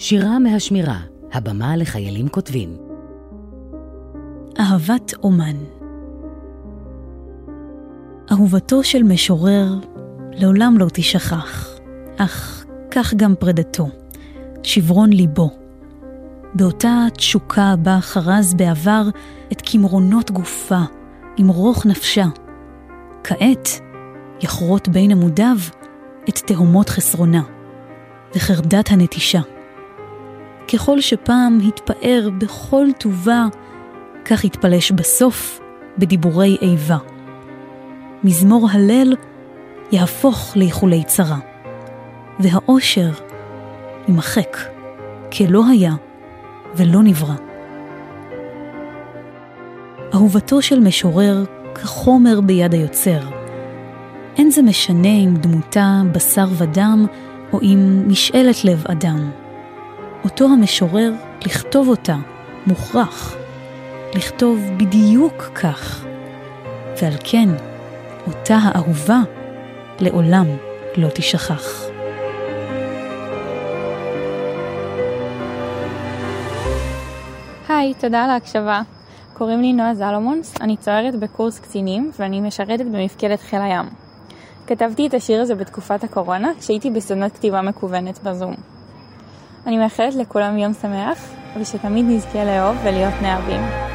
שירה מהשמירה, הבמה לחיילים כותבים. אהבת אומן אהובתו של משורר לעולם לא תשכח, אך כך גם פרידתו, שברון ליבו. באותה תשוקה בה חרז בעבר את קמרונות גופה, עם רוך נפשה. כעת יחרוט בין עמודיו את תהומות חסרונה, וחרדת הנטישה. ככל שפעם התפאר בכל טובה, כך התפלש בסוף בדיבורי איבה. מזמור הלל יהפוך לאיחולי צרה, והאושר יימחק כלא היה ולא נברא. אהובתו של משורר כחומר ביד היוצר. אין זה משנה אם דמותה בשר ודם, או אם משאלת לב אדם. אותו המשורר, לכתוב אותה, מוכרח. לכתוב בדיוק כך. ועל כן, אותה האהובה לעולם לא תשכח. היי, תודה על ההקשבה. קוראים לי נועה זלומונס, אני צוערת בקורס קצינים ואני משרתת במפקדת חיל הים. כתבתי את השיר הזה בתקופת הקורונה, כשהייתי בסדנת כתיבה מקוונת בזום. אני מאחלת לכולם יום שמח, ושתמיד נזכה לאהוב ולהיות נאהבים.